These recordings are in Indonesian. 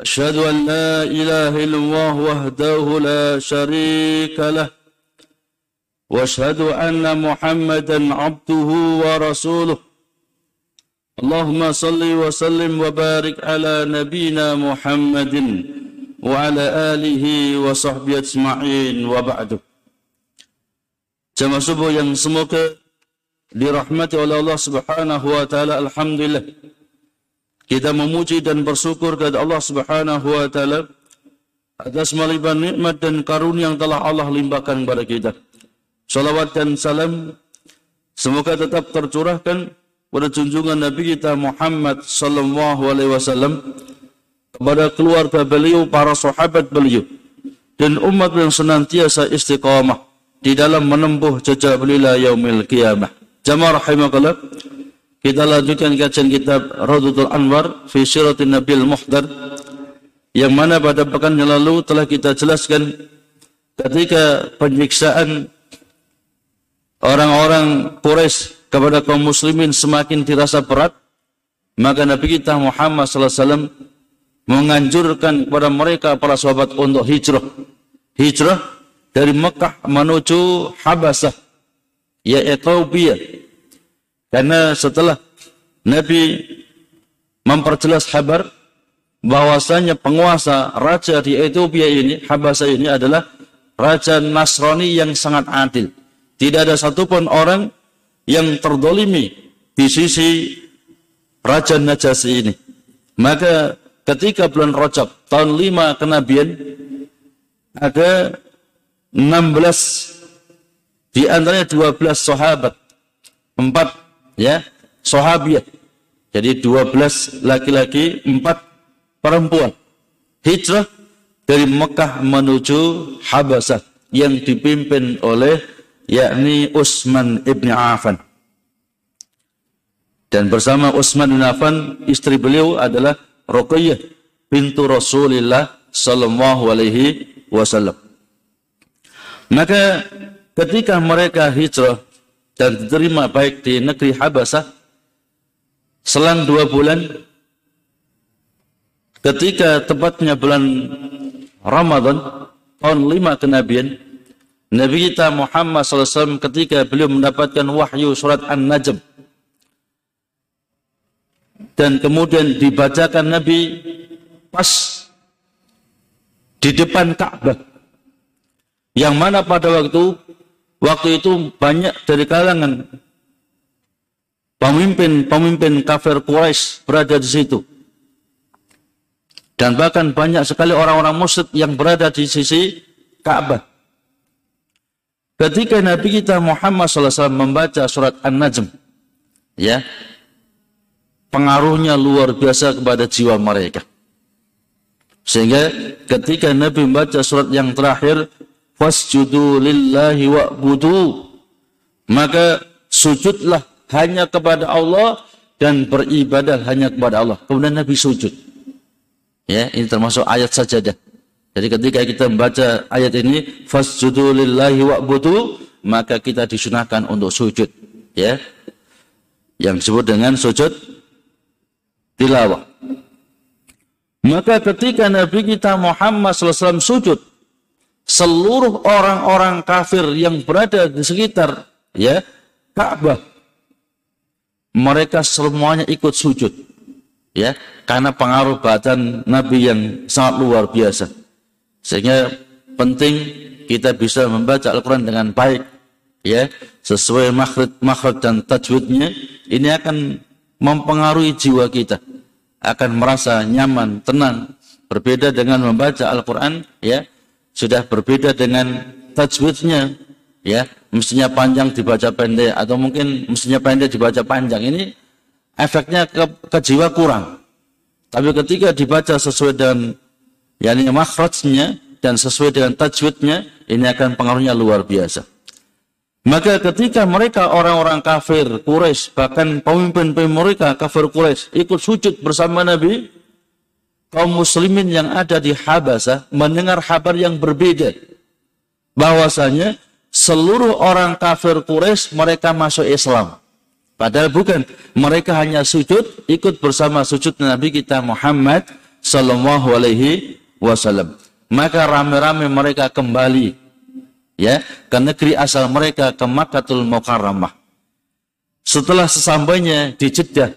أشهد أن لا إله إلا الله وحده لا شريك له وأشهد أن محمدا عبده ورسوله. اللهم صل وسلم وبارك على نبينا محمد وعلى آله وصحبه أجمعين وبعد. Jamaah subuh yang semoga dirahmati oleh Allah Subhanahu wa taala alhamdulillah. Kita memuji dan bersyukur kepada Allah Subhanahu wa taala atas melimpah nikmat dan karunia yang telah Allah limpahkan kepada kita. Salawat dan salam semoga tetap tercurahkan pada junjungan Nabi kita Muhammad sallallahu alaihi wasallam kepada keluarga beliau, para sahabat beliau dan umat yang senantiasa istiqamah di dalam menempuh jejak beliau yaumil qiyamah. Jamaah rahimakallah. Kita lanjutkan kajian kitab Radutul Anwar fi Siratin Nabil Muhdar yang mana pada pekan yang lalu telah kita jelaskan ketika penyiksaan orang-orang Quraisy kepada kaum muslimin semakin dirasa berat maka Nabi kita Muhammad sallallahu alaihi wasallam menganjurkan kepada mereka para sahabat untuk hijrah. Hijrah dari Mekah menuju Habasah ya Ethiopia karena setelah Nabi memperjelas kabar bahwasanya penguasa raja di Ethiopia ini, Habasa ini adalah raja Nasrani yang sangat adil. Tidak ada satupun orang yang terdolimi di sisi raja Najasi ini. Maka ketika bulan Rajab tahun 5 kenabian ada 16 di antaranya 12 sahabat, 4 ya sahabiah jadi 12 laki-laki 4 perempuan. Hijrah dari Mekah menuju Habasah yang dipimpin oleh yakni Utsman ibn Affan. Dan bersama Utsman bin Affan istri beliau adalah Ruqayyah bintu Rasulullah sallallahu alaihi wasallam. Maka ketika mereka hijrah dan diterima baik di negeri Habasah selang dua bulan. Ketika tepatnya bulan Ramadan tahun lima kenabian Nabi kita Muhammad SAW ketika beliau mendapatkan wahyu surat An-Najm. Dan kemudian dibacakan Nabi pas di depan Ka'bah. Yang mana pada waktu Waktu itu banyak dari kalangan pemimpin-pemimpin kafir Quraisy berada di situ. Dan bahkan banyak sekali orang-orang musyrik yang berada di sisi Ka'bah. Ketika Nabi kita Muhammad SAW membaca surat An-Najm, ya, pengaruhnya luar biasa kepada jiwa mereka. Sehingga ketika Nabi membaca surat yang terakhir, fasjudu lillahi wa'budu. Maka sujudlah hanya kepada Allah dan beribadah hanya kepada Allah. Kemudian Nabi sujud. Ya ini termasuk ayat sajadah jadi ketika kita membaca ayat ini fasjudu lillahi wa'budu maka kita disunahkan untuk sujud. Ya. Yang disebut dengan sujud tilawah. Maka ketika Nabi kita Muhammad SAW sujud seluruh orang-orang kafir yang berada di sekitar ya Ka'bah mereka semuanya ikut sujud ya karena pengaruh badan Nabi yang sangat luar biasa. Sehingga penting kita bisa membaca Al-Quran dengan baik ya sesuai makhraj makhraj dan tajwidnya ini akan mempengaruhi jiwa kita akan merasa nyaman tenang. Berbeda dengan membaca Al-Quran ya sudah berbeda dengan tajwidnya ya. Mestinya panjang dibaca pendek atau mungkin mestinya pendek dibaca panjang. Ini efeknya ke, ke jiwa kurang. Tapi ketika dibaca sesuai dengan yakni makhrajnya dan sesuai dengan tajwidnya, ini akan pengaruhnya luar biasa. Maka ketika mereka orang-orang kafir Quraisy, bahkan pemimpin-pemimpin mereka kafir Quraisy ikut sujud bersama Nabi, kaum muslimin yang ada di Habasah mendengar kabar yang berbeda. Bahwasanya seluruh orang kafir Quraisy mereka masuk Islam. Padahal bukan, mereka hanya sujud ikut bersama sujud Nabi kita Muhammad sallallahu alaihi wasallam. Maka rame-rame mereka kembali ya ke negeri asal mereka ke Makkahul Mukarramah. Setelah sesampainya di Jeddah,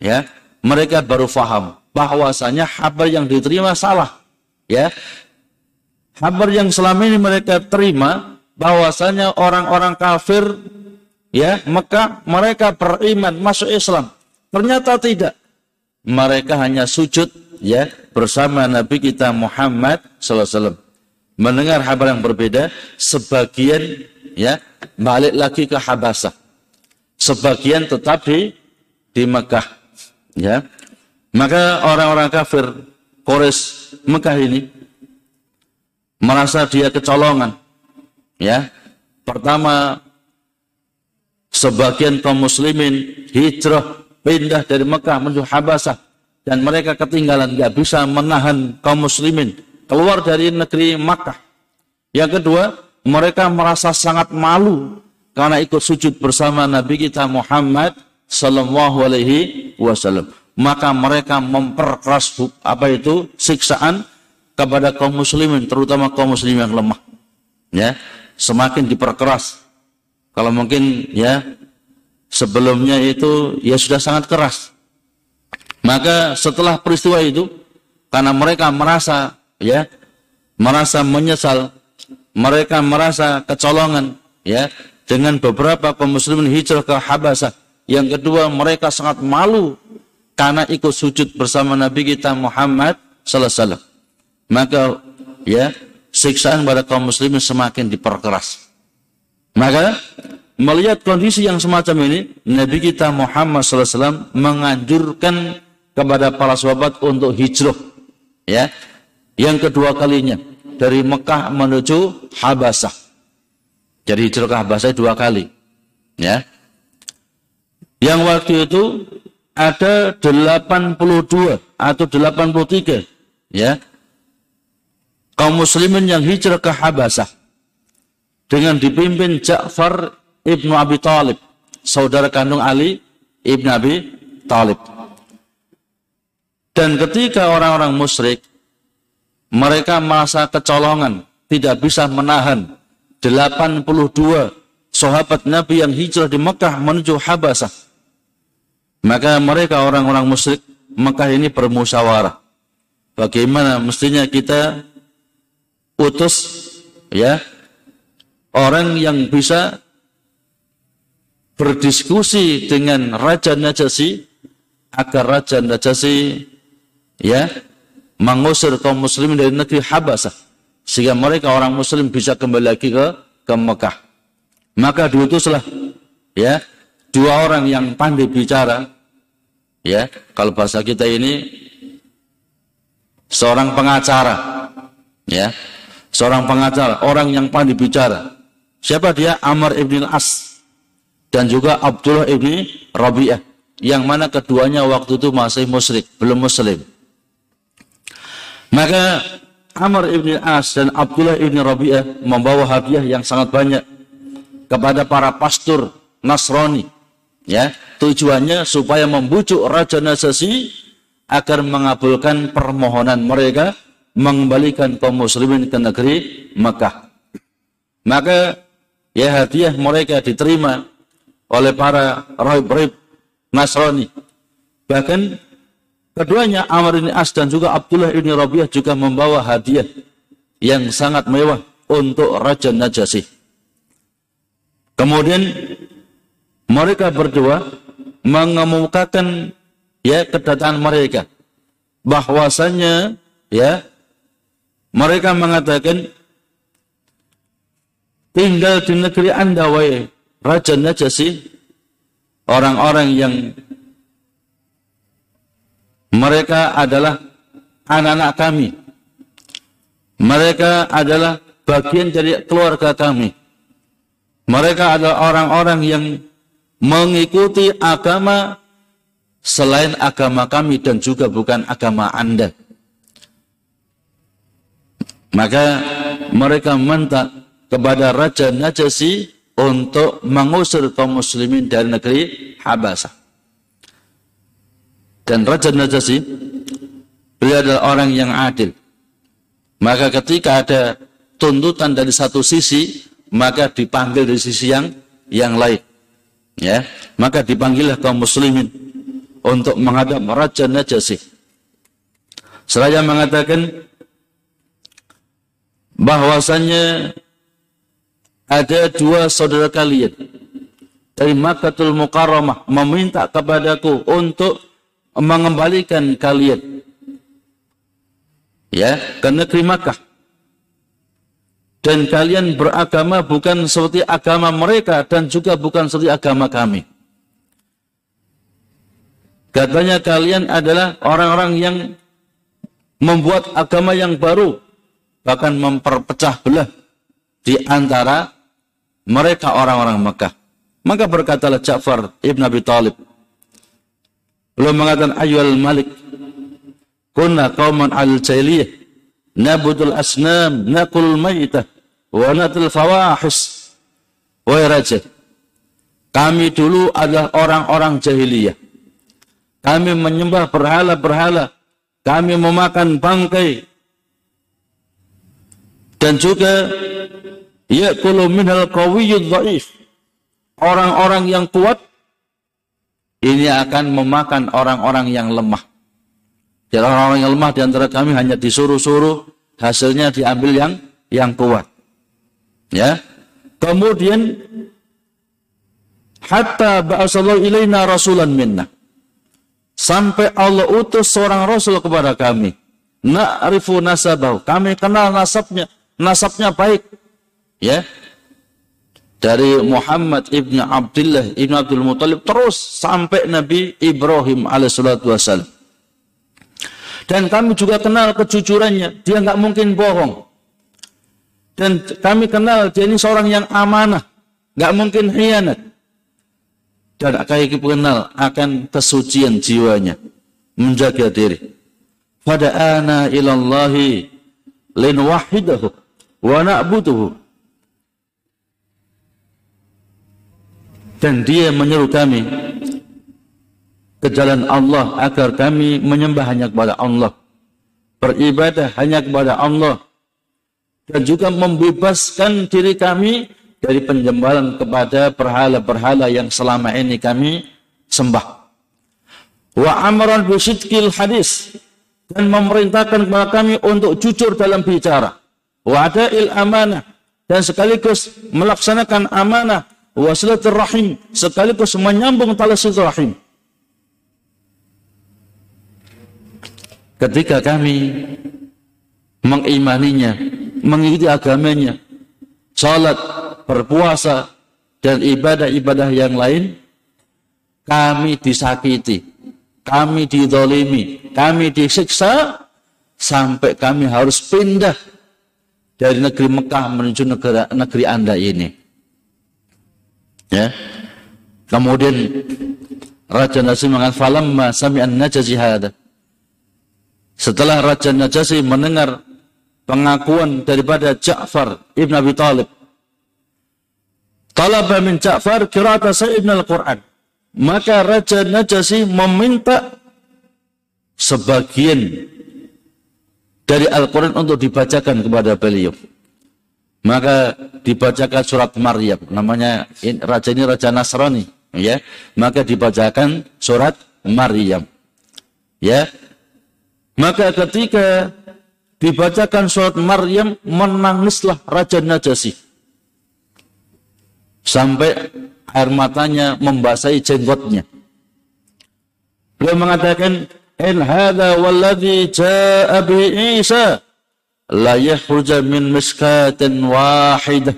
ya, mereka baru faham bahwasanya kabar yang diterima salah. Ya. Kabar yang selama ini mereka terima bahwasanya orang-orang kafir ya maka mereka beriman masuk Islam. Ternyata tidak. Mereka hanya sujud ya bersama Nabi kita Muhammad SAW. Mendengar kabar yang berbeda, sebagian ya balik lagi ke Habasah. Sebagian tetap di di Mekah. Ya. Maka orang-orang kafir Quraisy Mekah ini merasa dia kecolongan. Ya. Pertama sebagian kaum muslimin hijrah pindah dari Mekah menuju Habasah dan mereka ketinggalan nggak bisa menahan kaum muslimin keluar dari negeri Makkah. Yang kedua, mereka merasa sangat malu karena ikut sujud bersama Nabi kita Muhammad sallallahu alaihi wasallam. Maka mereka memperkeras apa itu siksaan kepada kaum muslimin, terutama kaum muslim yang lemah. Ya, semakin diperkeras kalau mungkin ya sebelumnya itu ya sudah sangat keras. Maka setelah peristiwa itu karena mereka merasa ya merasa menyesal, mereka merasa kecolongan ya dengan beberapa kaum muslimin hijrah ke Habasah. Yang kedua mereka sangat malu karena ikut sujud bersama Nabi kita Muhammad sallallahu alaihi wasallam. Maka ya siksaan pada kaum muslimin semakin diperkeras. Maka melihat kondisi yang semacam ini, Nabi kita Muhammad SAW menganjurkan kepada para sahabat untuk hijrah. Ya, yang kedua kalinya dari Mekah menuju Habasah. Jadi hijrah ke Habasah dua kali. Ya. Yang waktu itu ada 82 atau 83 ya kaum muslimin yang hijrah ke Habasah dengan dipimpin Ja'far ibnu Abi Talib, saudara kandung Ali ibnu Abi Talib. Dan ketika orang-orang musyrik, mereka merasa kecolongan, tidak bisa menahan 82 sahabat Nabi yang hijrah di Mekah menuju Habasah. Maka mereka orang-orang musyrik Mekah ini bermusyawarah. Bagaimana mestinya kita utus ya orang yang bisa berdiskusi dengan Raja Najasyi agar Raja Najasyi ya mengusir kaum muslimin dari negeri Habasah sehingga mereka orang muslim bisa kembali lagi ke ke Mekah. Maka diutuslah ya dua orang yang pandai bicara ya kalau bahasa kita ini seorang pengacara ya seorang pengacara orang yang pandai bicara Siapa dia? Amr ibn As dan juga Abdullah ibn Rabi'ah yang mana keduanya waktu itu masih musyrik, belum muslim. Maka Amr ibn As dan Abdullah ibn Rabi'ah membawa hadiah yang sangat banyak kepada para pastor Nasrani. Ya, tujuannya supaya membujuk Raja Nasasi agar mengabulkan permohonan mereka mengembalikan kaum muslimin ke negeri Mekah. Maka ya hadiah mereka diterima oleh para rahib-rahib Nasrani. Bahkan keduanya Amr bin As dan juga Abdullah bin Rabi'ah juga membawa hadiah yang sangat mewah untuk Raja Najasyi. Kemudian mereka berdua mengemukakan ya kedatangan mereka bahwasanya ya mereka mengatakan tinggal di negeri anda wahai Raja Najasyi orang-orang yang Mereka adalah anak-anak kami. Mereka adalah bagian dari keluarga kami. Mereka adalah orang-orang yang mengikuti agama selain agama kami dan juga bukan agama Anda. Maka mereka minta kepada Raja Najasi untuk mengusir kaum muslimin dari negeri Habasah. Dan Raja Najasi beliau adalah orang yang adil. Maka ketika ada tuntutan dari satu sisi, maka dipanggil dari sisi yang yang lain. Ya, maka dipanggillah kaum muslimin untuk menghadap Raja Najasi. Seraya mengatakan bahwasanya ada dua saudara kalian dari Makkahul Mukarramah meminta kepadaku untuk mengembalikan kalian. Ya ke negeri Makkah dan kalian beragama bukan seperti agama mereka dan juga bukan seperti agama kami. Katanya kalian adalah orang-orang yang membuat agama yang baru bahkan memperpecah belah di antara mereka orang-orang Mekah. Maka berkatalah Ja'far ibn Abi Talib. Beliau mengatakan ayyul malik kunna qauman al jahiliyah nabudul asnam nakul maytah wa natul fawahis wa raja kami dulu adalah orang-orang jahiliyah kami menyembah berhala-berhala kami memakan bangkai dan juga ya'kulu minhal qawiyyud dhaif. Orang-orang yang kuat ini akan memakan orang-orang yang lemah. Jadi orang-orang yang lemah di antara kami hanya disuruh-suruh, hasilnya diambil yang yang kuat. Ya. Kemudian hatta ba'asallahu ilaina rasulan minna. Sampai Allah utus seorang rasul kepada kami. Na'rifu nasabahu. Kami kenal nasabnya nasabnya baik. Ya. Dari Muhammad ibn Abdullah ibn Abdul Muttalib terus sampai Nabi Ibrahim alaihissalatu wassalam. Dan kami juga kenal kejujurannya. Dia nggak mungkin bohong. Dan kami kenal dia ini seorang yang amanah. nggak mungkin hianat. Dan kami kenal akan kesucian jiwanya. Menjaga diri. Pada ana ilallahi lin wahidahu wa na'buduhu dan dia menyeru kami ke jalan Allah agar kami menyembah hanya kepada Allah beribadah hanya kepada Allah dan juga membebaskan diri kami dari penyembahan kepada berhala-berhala yang selama ini kami sembah. Wa amran bisidqil hadis dan memerintahkan kepada kami untuk jujur dalam bicara. Wa'ada'il amanah dan sekaligus melaksanakan amanah. Wasilatul rahim sekaligus menyambung tali silaturahim. Ketika kami mengimaninya mengikuti agamanya salat berpuasa dan ibadah-ibadah yang lain kami disakiti kami didolimi kami disiksa sampai kami harus pindah dari negeri Mekah menuju negara, negeri Anda ini. Ya. Kemudian Raja Najasi mengatakan falamma sami'an Najasi hada. Setelah Raja Najasi mendengar pengakuan daripada Ja'far Ibn Abi Talib. Talaba min Ja'far kirata Ibn al-Quran. Maka Raja Najasi meminta sebagian dari Al-Quran untuk dibacakan kepada beliau. Maka dibacakan surat Maryam. Namanya raja ini Raja Nasrani. ya. Maka dibacakan surat Maryam. Ya. Maka ketika dibacakan surat Maryam, menangislah Raja Najasi. Sampai air matanya membasahi jenggotnya. Beliau mengatakan, in hadha walladhi jaa bi Isa la yakhruja min miskatin wahidah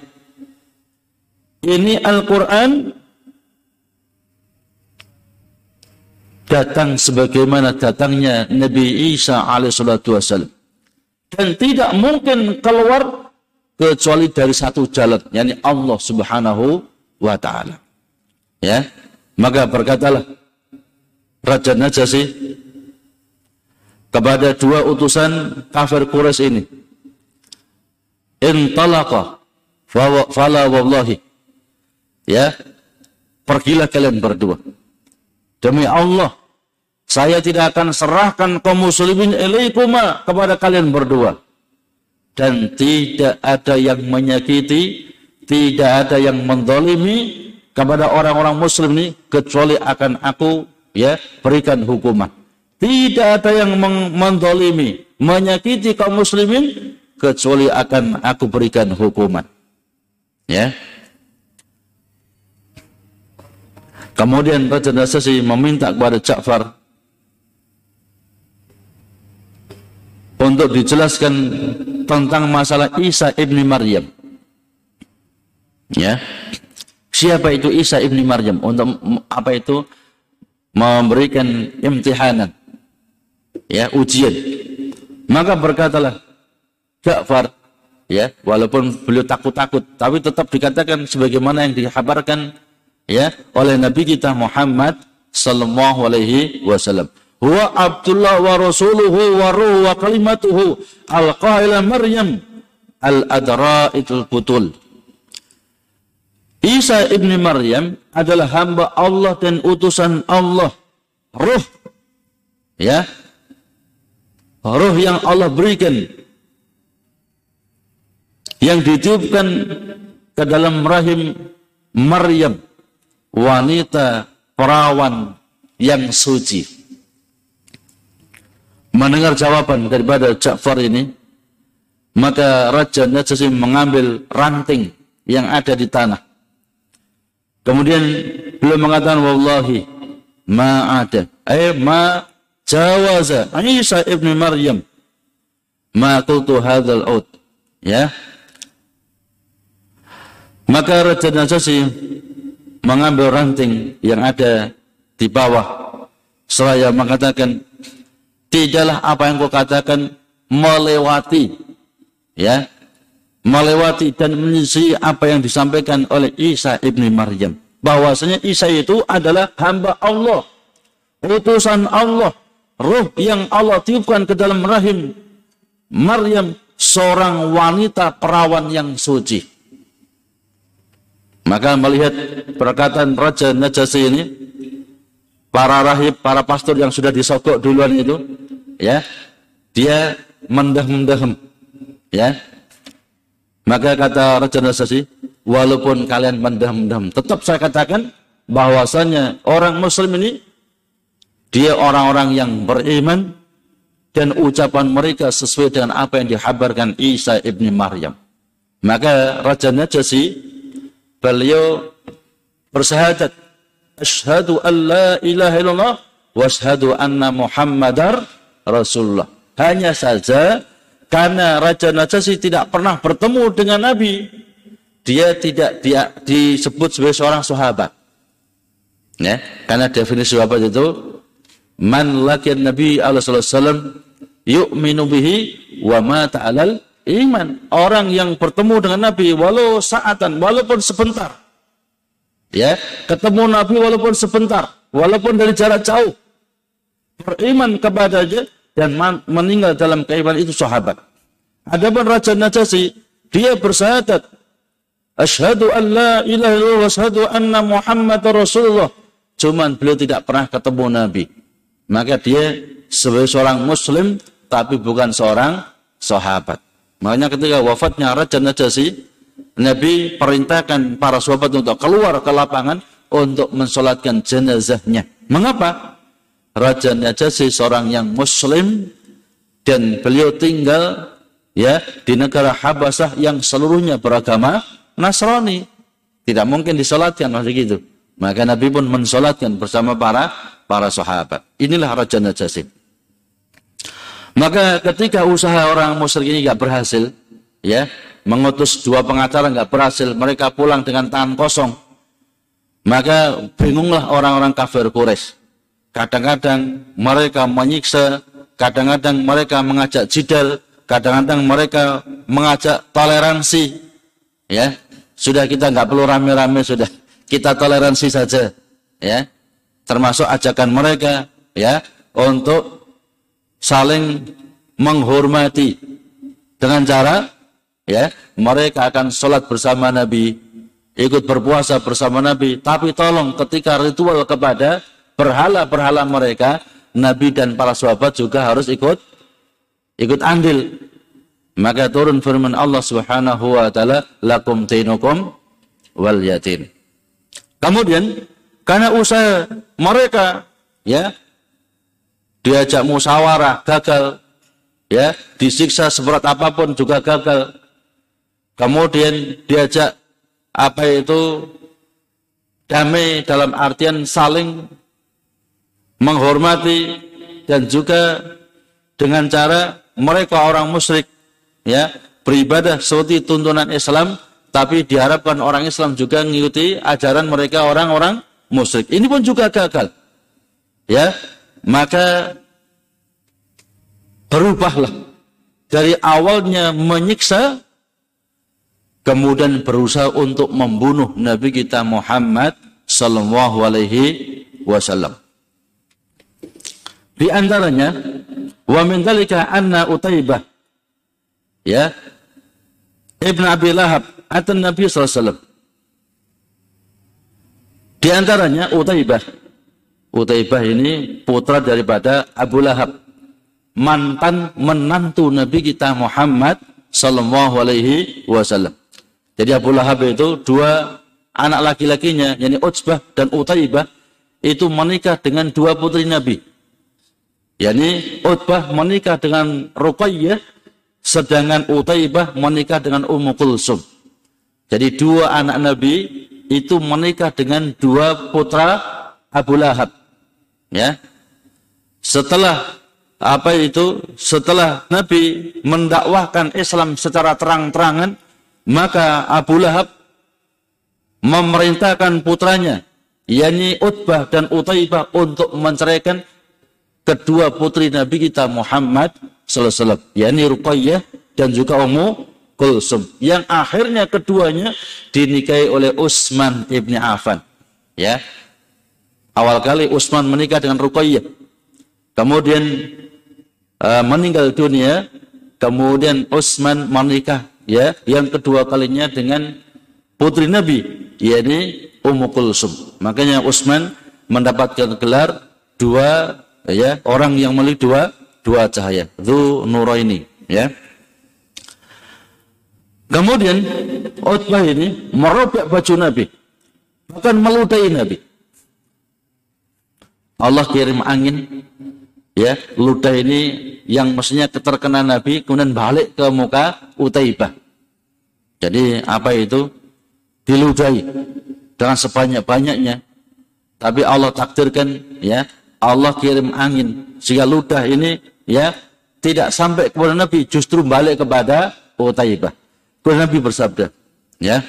ini Al-Quran datang sebagaimana datangnya Nabi Isa alaihissalatu wassalam. Dan tidak mungkin keluar kecuali dari satu jalan, yakni Allah subhanahu wa ta'ala. Ya, maka berkatalah Raja Najasyi kepada dua utusan kafir Quraisy ini. Intalaqa fala wallahi. Ya, pergilah kalian berdua. Demi Allah, saya tidak akan serahkan kaum muslimin ilaikuma kepada kalian berdua. Dan tidak ada yang menyakiti, tidak ada yang mendolimi kepada orang-orang muslim ini kecuali akan aku ya berikan hukuman. Tidak ada yang mendolimi, menyakiti kaum muslimin kecuali akan aku berikan hukuman. Ya. Kemudian Raja Nasasi meminta kepada Ja'far untuk dijelaskan tentang masalah Isa ibni Maryam. Ya. Siapa itu Isa ibni Maryam? Untuk apa itu? memberikan imtihanan ya ujian maka berkatalah Ja'far ya walaupun beliau takut-takut tapi tetap dikatakan sebagaimana yang dikabarkan ya oleh Nabi kita Muhammad sallallahu alaihi wasallam huwa Abdullah wa rasuluhu wa ruhu wa kalimatuhu al-qaila Maryam al-adra'itul butul Isa ibni Maryam adalah hamba Allah dan utusan Allah. Ruh. Ya. Ruh yang Allah berikan. Yang ditiupkan ke dalam rahim Maryam. Wanita perawan yang suci. Mendengar jawaban daripada Ja'far ini. Maka Raja Najasyi mengambil ranting yang ada di tanah. Kemudian beliau mengatakan wallahi ma ada. Ay ma jawaza. Isa ibn Maryam. Ma qultu hadzal out ya. Maka Raja Najasyi mengambil ranting yang ada di bawah. Seraya mengatakan tidaklah apa yang kau katakan melewati ya melewati dan menyisi apa yang disampaikan oleh Isa ibni Maryam. Bahwasanya Isa itu adalah hamba Allah, utusan Allah, ruh yang Allah tiupkan ke dalam rahim Maryam, seorang wanita perawan yang suci. Maka melihat perkataan Raja Najasyi ini, para rahib, para pastor yang sudah disogok duluan itu, ya, dia mendehem-dehem, ya, maka kata Raja Nasasi, walaupun kalian mendam-dam, tetap saya katakan bahwasanya orang muslim ini dia orang-orang yang beriman dan ucapan mereka sesuai dengan apa yang dihabarkan Isa ibni Maryam. Maka Raja Najasi beliau bersahadat Ashhadu an la ilaha illallah wa anna Muhammadar Rasulullah. Hanya saja karena Raja Najasyi tidak pernah bertemu dengan Nabi, dia tidak dia disebut sebagai seorang sahabat. Ya, karena definisi sahabat itu man lakian Nabi Allah sallallahu alaihi wasallam yu'minu bihi wa mata alal iman. Orang yang bertemu dengan Nabi walau saatan, walaupun sebentar. Ya, ketemu Nabi walaupun sebentar, walaupun dari jarak jauh. Beriman kepadanya dan meninggal dalam keimanan itu sahabat. Adapun Raja Najasyi, dia bersyahadat Asyhadu an la ilaha illallah wa asyhadu anna Muhammad Rasulullah. Cuman beliau tidak pernah ketemu Nabi. Maka dia sebagai seorang muslim tapi bukan seorang sahabat. Makanya ketika wafatnya Raja Najasyi, Nabi perintahkan para sahabat untuk keluar ke lapangan untuk mensolatkan jenazahnya. Mengapa? Raja Najasyi seorang yang muslim dan beliau tinggal ya di negara Habasah yang seluruhnya beragama Nasrani. Tidak mungkin disolatkan masih gitu. Maka Nabi pun mensolatkan bersama para para sahabat. Inilah Raja Najasyi. Maka ketika usaha orang musyrik ini nggak berhasil, ya mengutus dua pengacara nggak berhasil, mereka pulang dengan tangan kosong. Maka bingunglah orang-orang kafir Quraisy kadang-kadang mereka menyiksa, kadang-kadang mereka mengajak jidal, kadang-kadang mereka mengajak toleransi. Ya, sudah kita nggak perlu rame-rame sudah, kita toleransi saja. Ya, termasuk ajakan mereka ya untuk saling menghormati dengan cara ya mereka akan sholat bersama Nabi ikut berpuasa bersama Nabi. Tapi tolong ketika ritual kepada berhala-berhala mereka, Nabi dan para sahabat juga harus ikut ikut andil. Maka turun firman Allah Subhanahu wa taala, "Lakum tinukum wal yatim." Kemudian karena usaha mereka ya diajak musyawarah gagal ya disiksa seberat apa pun juga gagal kemudian diajak apa itu damai dalam artian saling menghormati dan juga dengan cara mereka orang musyrik ya beribadah seperti tuntunan Islam tapi diharapkan orang Islam juga mengikuti ajaran mereka orang-orang musyrik ini pun juga gagal ya maka berubahlah dari awalnya menyiksa kemudian berusaha untuk membunuh Nabi kita Muhammad sallallahu alaihi wasallam. Di antaranya wa min dzalika anna Utaibah ya Ibn Abi Lahab atau Nabi sallallahu alaihi wasallam. Di antaranya Utaibah. Utaibah ini putra daripada Abu Lahab. Mantan menantu Nabi kita Muhammad sallallahu alaihi wasallam. Jadi Abu Lahab itu dua anak laki-lakinya, yakni Utsbah dan Utaibah, itu menikah dengan dua putri Nabi. Yani Utbah menikah dengan Ruqayyah, sedangkan Utaibah menikah dengan Ummu Kulsum. Jadi dua anak Nabi itu menikah dengan dua putra Abu Lahab. Ya. Setelah apa itu? Setelah Nabi mendakwahkan Islam secara terang-terangan, maka Abu Lahab memerintahkan putranya, yakni Utbah dan Utaibah untuk menceraikan kedua putri Nabi kita Muhammad sallallahu yakni Ruqayyah dan juga Ummu Kulsum. Yang akhirnya keduanya dinikahi oleh Utsman ibni Affan. Ya. Awal kali Utsman menikah dengan Ruqayyah. Kemudian uh, meninggal dunia, kemudian Utsman menikah ya yang kedua kalinya dengan putri Nabi yakni Ummu Kulsum. Makanya Utsman mendapatkan gelar dua ya orang yang memiliki dua dua cahaya, Dzu Nuraini, ya. Kemudian Utbah ini merobek baju Nabi, bahkan meludahi Nabi. Allah kirim angin ya ludah ini yang mestinya keterkena Nabi kemudian balik ke muka Utaibah jadi apa itu diludahi dengan sebanyak-banyaknya tapi Allah takdirkan ya Allah kirim angin. Sehingga ludah ini ya tidak sampai kepada Nabi justru balik kepada Utaibah kemudian Nabi bersabda ya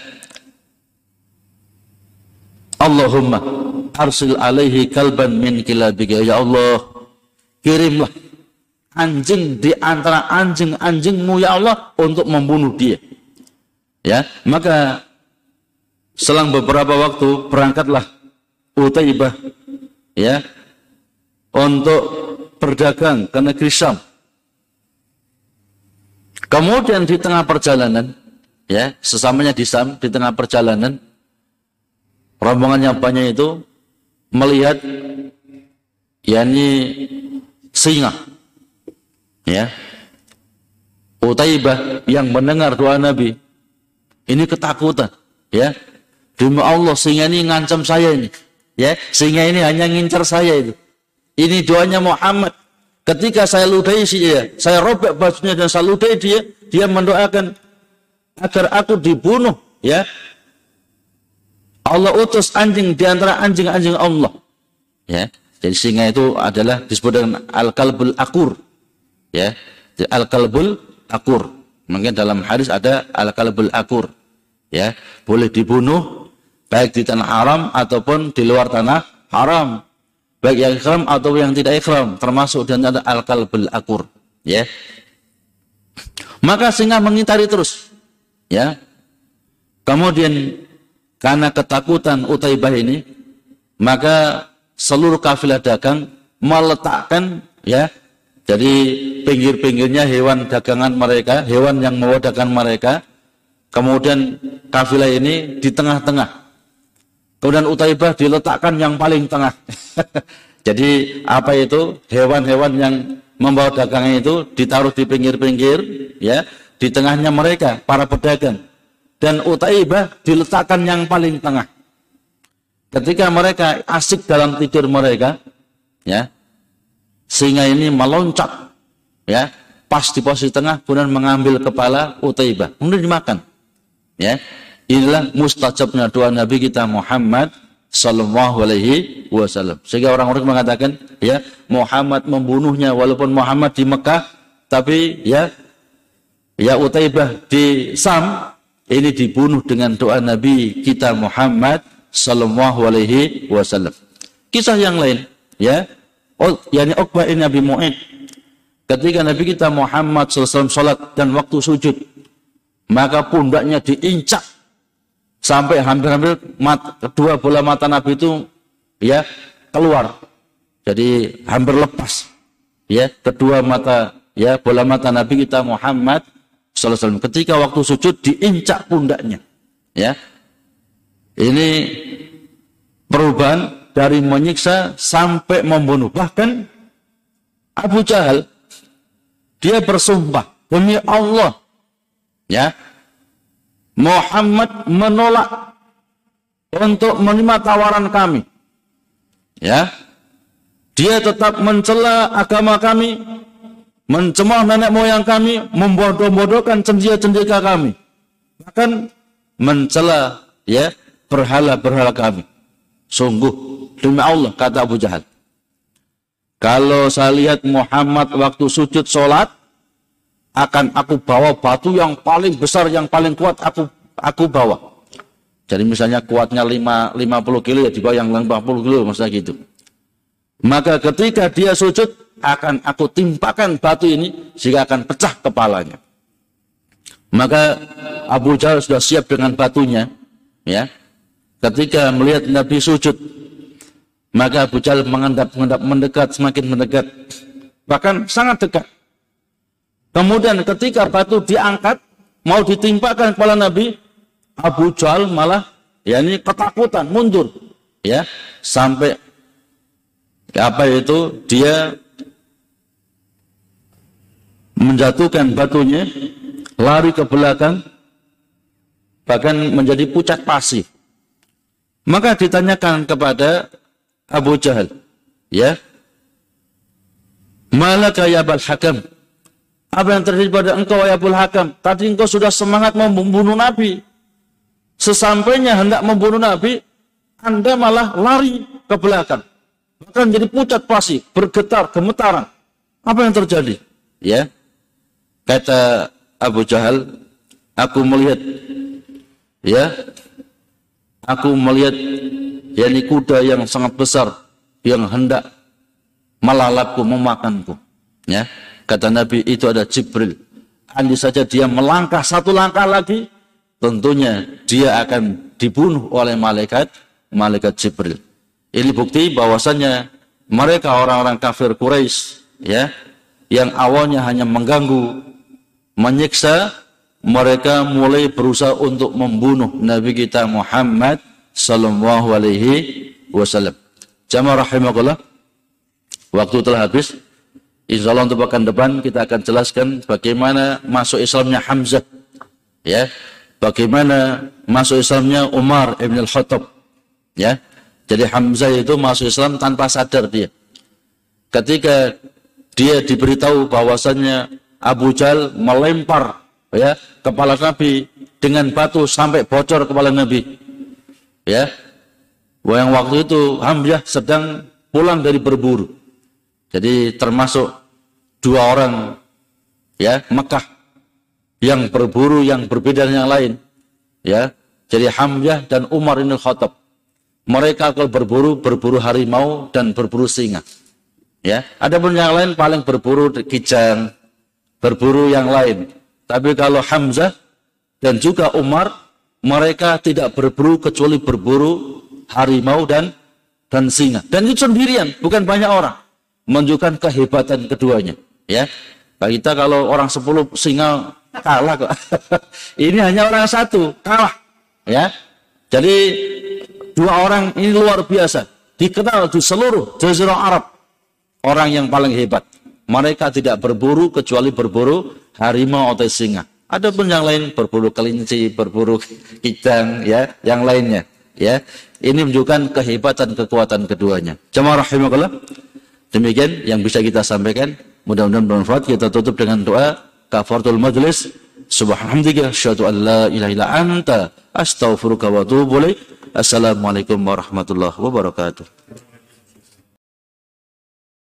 Allahumma arsil alaihi kalban min kilabika ya Allah kirimlah anjing di antara anjing-anjingmu ya Allah untuk membunuh dia. Ya, maka selang beberapa waktu berangkatlah Utaibah ya untuk berdagang ke negeri Syam. Kemudian di tengah perjalanan ya, sesamanya di Syam di tengah perjalanan rombongan yang banyak itu melihat yakni singa. Ya. Utaibah yang mendengar doa Nabi ini ketakutan, ya. Demi Allah singa ini ngancam saya ini. Ya, singa ini hanya ngincar saya itu. Ini doanya Muhammad. Ketika saya ludahi dia, saya robek bajunya dan saya ludahi dia, dia mendoakan agar aku dibunuh, ya. Allah utus anjing di antara anjing-anjing Allah. Ya. Jadi singa itu adalah disebut dengan al-kalbul akur. Ya. Al-kalbul akur. Mungkin dalam hadis ada al-kalbul akur. Ya, boleh dibunuh baik di tanah haram ataupun di luar tanah haram. Baik yang ikhram atau yang tidak ikhram termasuk dan ada al-qalbul akur ya. Maka singa mengintari terus ya. Kemudian karena ketakutan Utaibah ini maka seluruh kafilah dagang meletakkan ya. Jadi pinggir-pinggirnya hewan dagangan mereka hewan yang membawa dagangan mereka. Kemudian kafilah ini di tengah-tengah Kemudian Utaibah diletakkan yang paling tengah. Jadi apa itu hewan-hewan yang membawa dagangan itu ditaruh di pinggir-pinggir, ya, di tengahnya mereka para pedagang. Dan Utaibah diletakkan yang paling tengah. Ketika mereka asik dalam tidur mereka, ya, singa ini meloncat, ya, pas di posisi tengah, kemudian mengambil kepala Utaibah, kemudian dimakan, ya. Inilah mustajabnya doa Nabi kita Muhammad Sallallahu Alaihi Wasallam. Sehingga orang-orang mengatakan, ya Muhammad membunuhnya walaupun Muhammad di Mekah, tapi ya ya Utaibah di Sam ini dibunuh dengan doa Nabi kita Muhammad Sallallahu Alaihi Wasallam. Kisah yang lain, ya, yakni Uqbah ini Nabi Mu'id. Ketika Nabi kita Muhammad SAW salat dan waktu sujud, maka pundaknya diincak sampai hampir-hampir kedua bola mata Nabi itu ya keluar. Jadi hampir lepas. Ya, kedua mata ya bola mata Nabi kita Muhammad sallallahu ketika waktu sujud diincak pundaknya. Ya. Ini perubahan dari menyiksa sampai membunuh. Bahkan Abu Jahal dia bersumpah demi Allah ya Muhammad menolak untuk menerima tawaran kami. Ya. Dia tetap mencela agama kami, mencemooh nenek moyang kami, membodoh-bodohkan cendia-cendika kami. Bahkan mencela ya berhala-berhala kami. Sungguh demi Allah kata Abu Jahal. Kalau saya lihat Muhammad waktu sujud sholat, akan aku bawa batu yang paling besar, yang paling kuat aku aku bawa. Jadi misalnya kuatnya 5, 50 kilo ya di bawah yang 50 kilo maksudnya gitu. Maka ketika dia sujud akan aku timpakan batu ini sehingga akan pecah kepalanya. Maka Abu Jahal sudah siap dengan batunya, ya. Ketika melihat Nabi sujud, maka Abu Jahal mengendap, mengendap, mendekat, semakin mendekat, bahkan sangat dekat. Kemudian ketika batu diangkat, mau ditimpakan kepala Nabi, Abu Jahal malah ya ini ketakutan, mundur. Ya, sampai apa itu dia menjatuhkan batunya, lari ke belakang, bahkan menjadi pucat pasi. Maka ditanyakan kepada Abu Jahal, ya, Malaka ya hakam, apa yang terjadi pada engkau ya Abul Hakam? Tadi engkau sudah semangat membunuh Nabi. Sesampainya hendak membunuh Nabi, Anda malah lari ke belakang. Bahkan jadi pucat pasi, bergetar, gemetaran. Apa yang terjadi? Ya. Kata Abu Jahal, aku melihat ya, aku melihat yakni kuda yang sangat besar yang hendak melalapku, memakanku. Ya. Kata Nabi itu ada Jibril. Andai saja dia melangkah satu langkah lagi, tentunya dia akan dibunuh oleh malaikat, malaikat Jibril. Ini bukti bahwasannya mereka orang-orang kafir Quraisy ya yang awalnya hanya mengganggu, menyiksa, mereka mulai berusaha untuk membunuh Nabi kita Muhammad sallallahu alaihi wasallam. Jamaah rahimakumullah. Waktu telah habis. Insya Allah untuk pekan depan kita akan jelaskan bagaimana masuk Islamnya Hamzah. Ya, bagaimana masuk Islamnya Umar ibn al-Khattab. Ya, jadi Hamzah itu masuk Islam tanpa sadar dia. Ketika dia diberitahu bahwasannya Abu Jal melempar ya kepala Nabi dengan batu sampai bocor kepala Nabi. Ya, yang waktu itu Hamzah sedang pulang dari berburu. Jadi termasuk dua orang ya Mekah yang berburu yang berbeda dengan yang lain. Ya. Jadi Hamzah dan Umar bin Khattab. Mereka kalau berburu, berburu harimau dan berburu singa. Ya, ada pun yang lain paling berburu kijang, berburu yang lain. Tapi kalau Hamzah dan juga Umar, mereka tidak berburu kecuali berburu harimau dan dan singa. Dan itu sendirian, bukan banyak orang. Menunjukkan kehebatan keduanya. Ya, kita kalau orang sepuluh singa kalah kok. Ini hanya orang satu kalah. Ya, jadi dua orang ini luar biasa. Dikenal di seluruh Jazirah Arab orang yang paling hebat. Mereka tidak berburu kecuali berburu harimau atau singa. Ada pun yang lain berburu kelinci, berburu kijang, ya, yang lainnya. Ya, ini menunjukkan kehebatan kekuatan keduanya. Jemaah rahimakallah. Demikian yang bisa kita sampaikan. Mudah-mudahan bermanfaat. Kita tutup dengan doa kafaratul majlis. Subhanallah, syahadu an la ilaha illa anta, astaghfiruka wa atubu Assalamualaikum warahmatullahi wabarakatuh.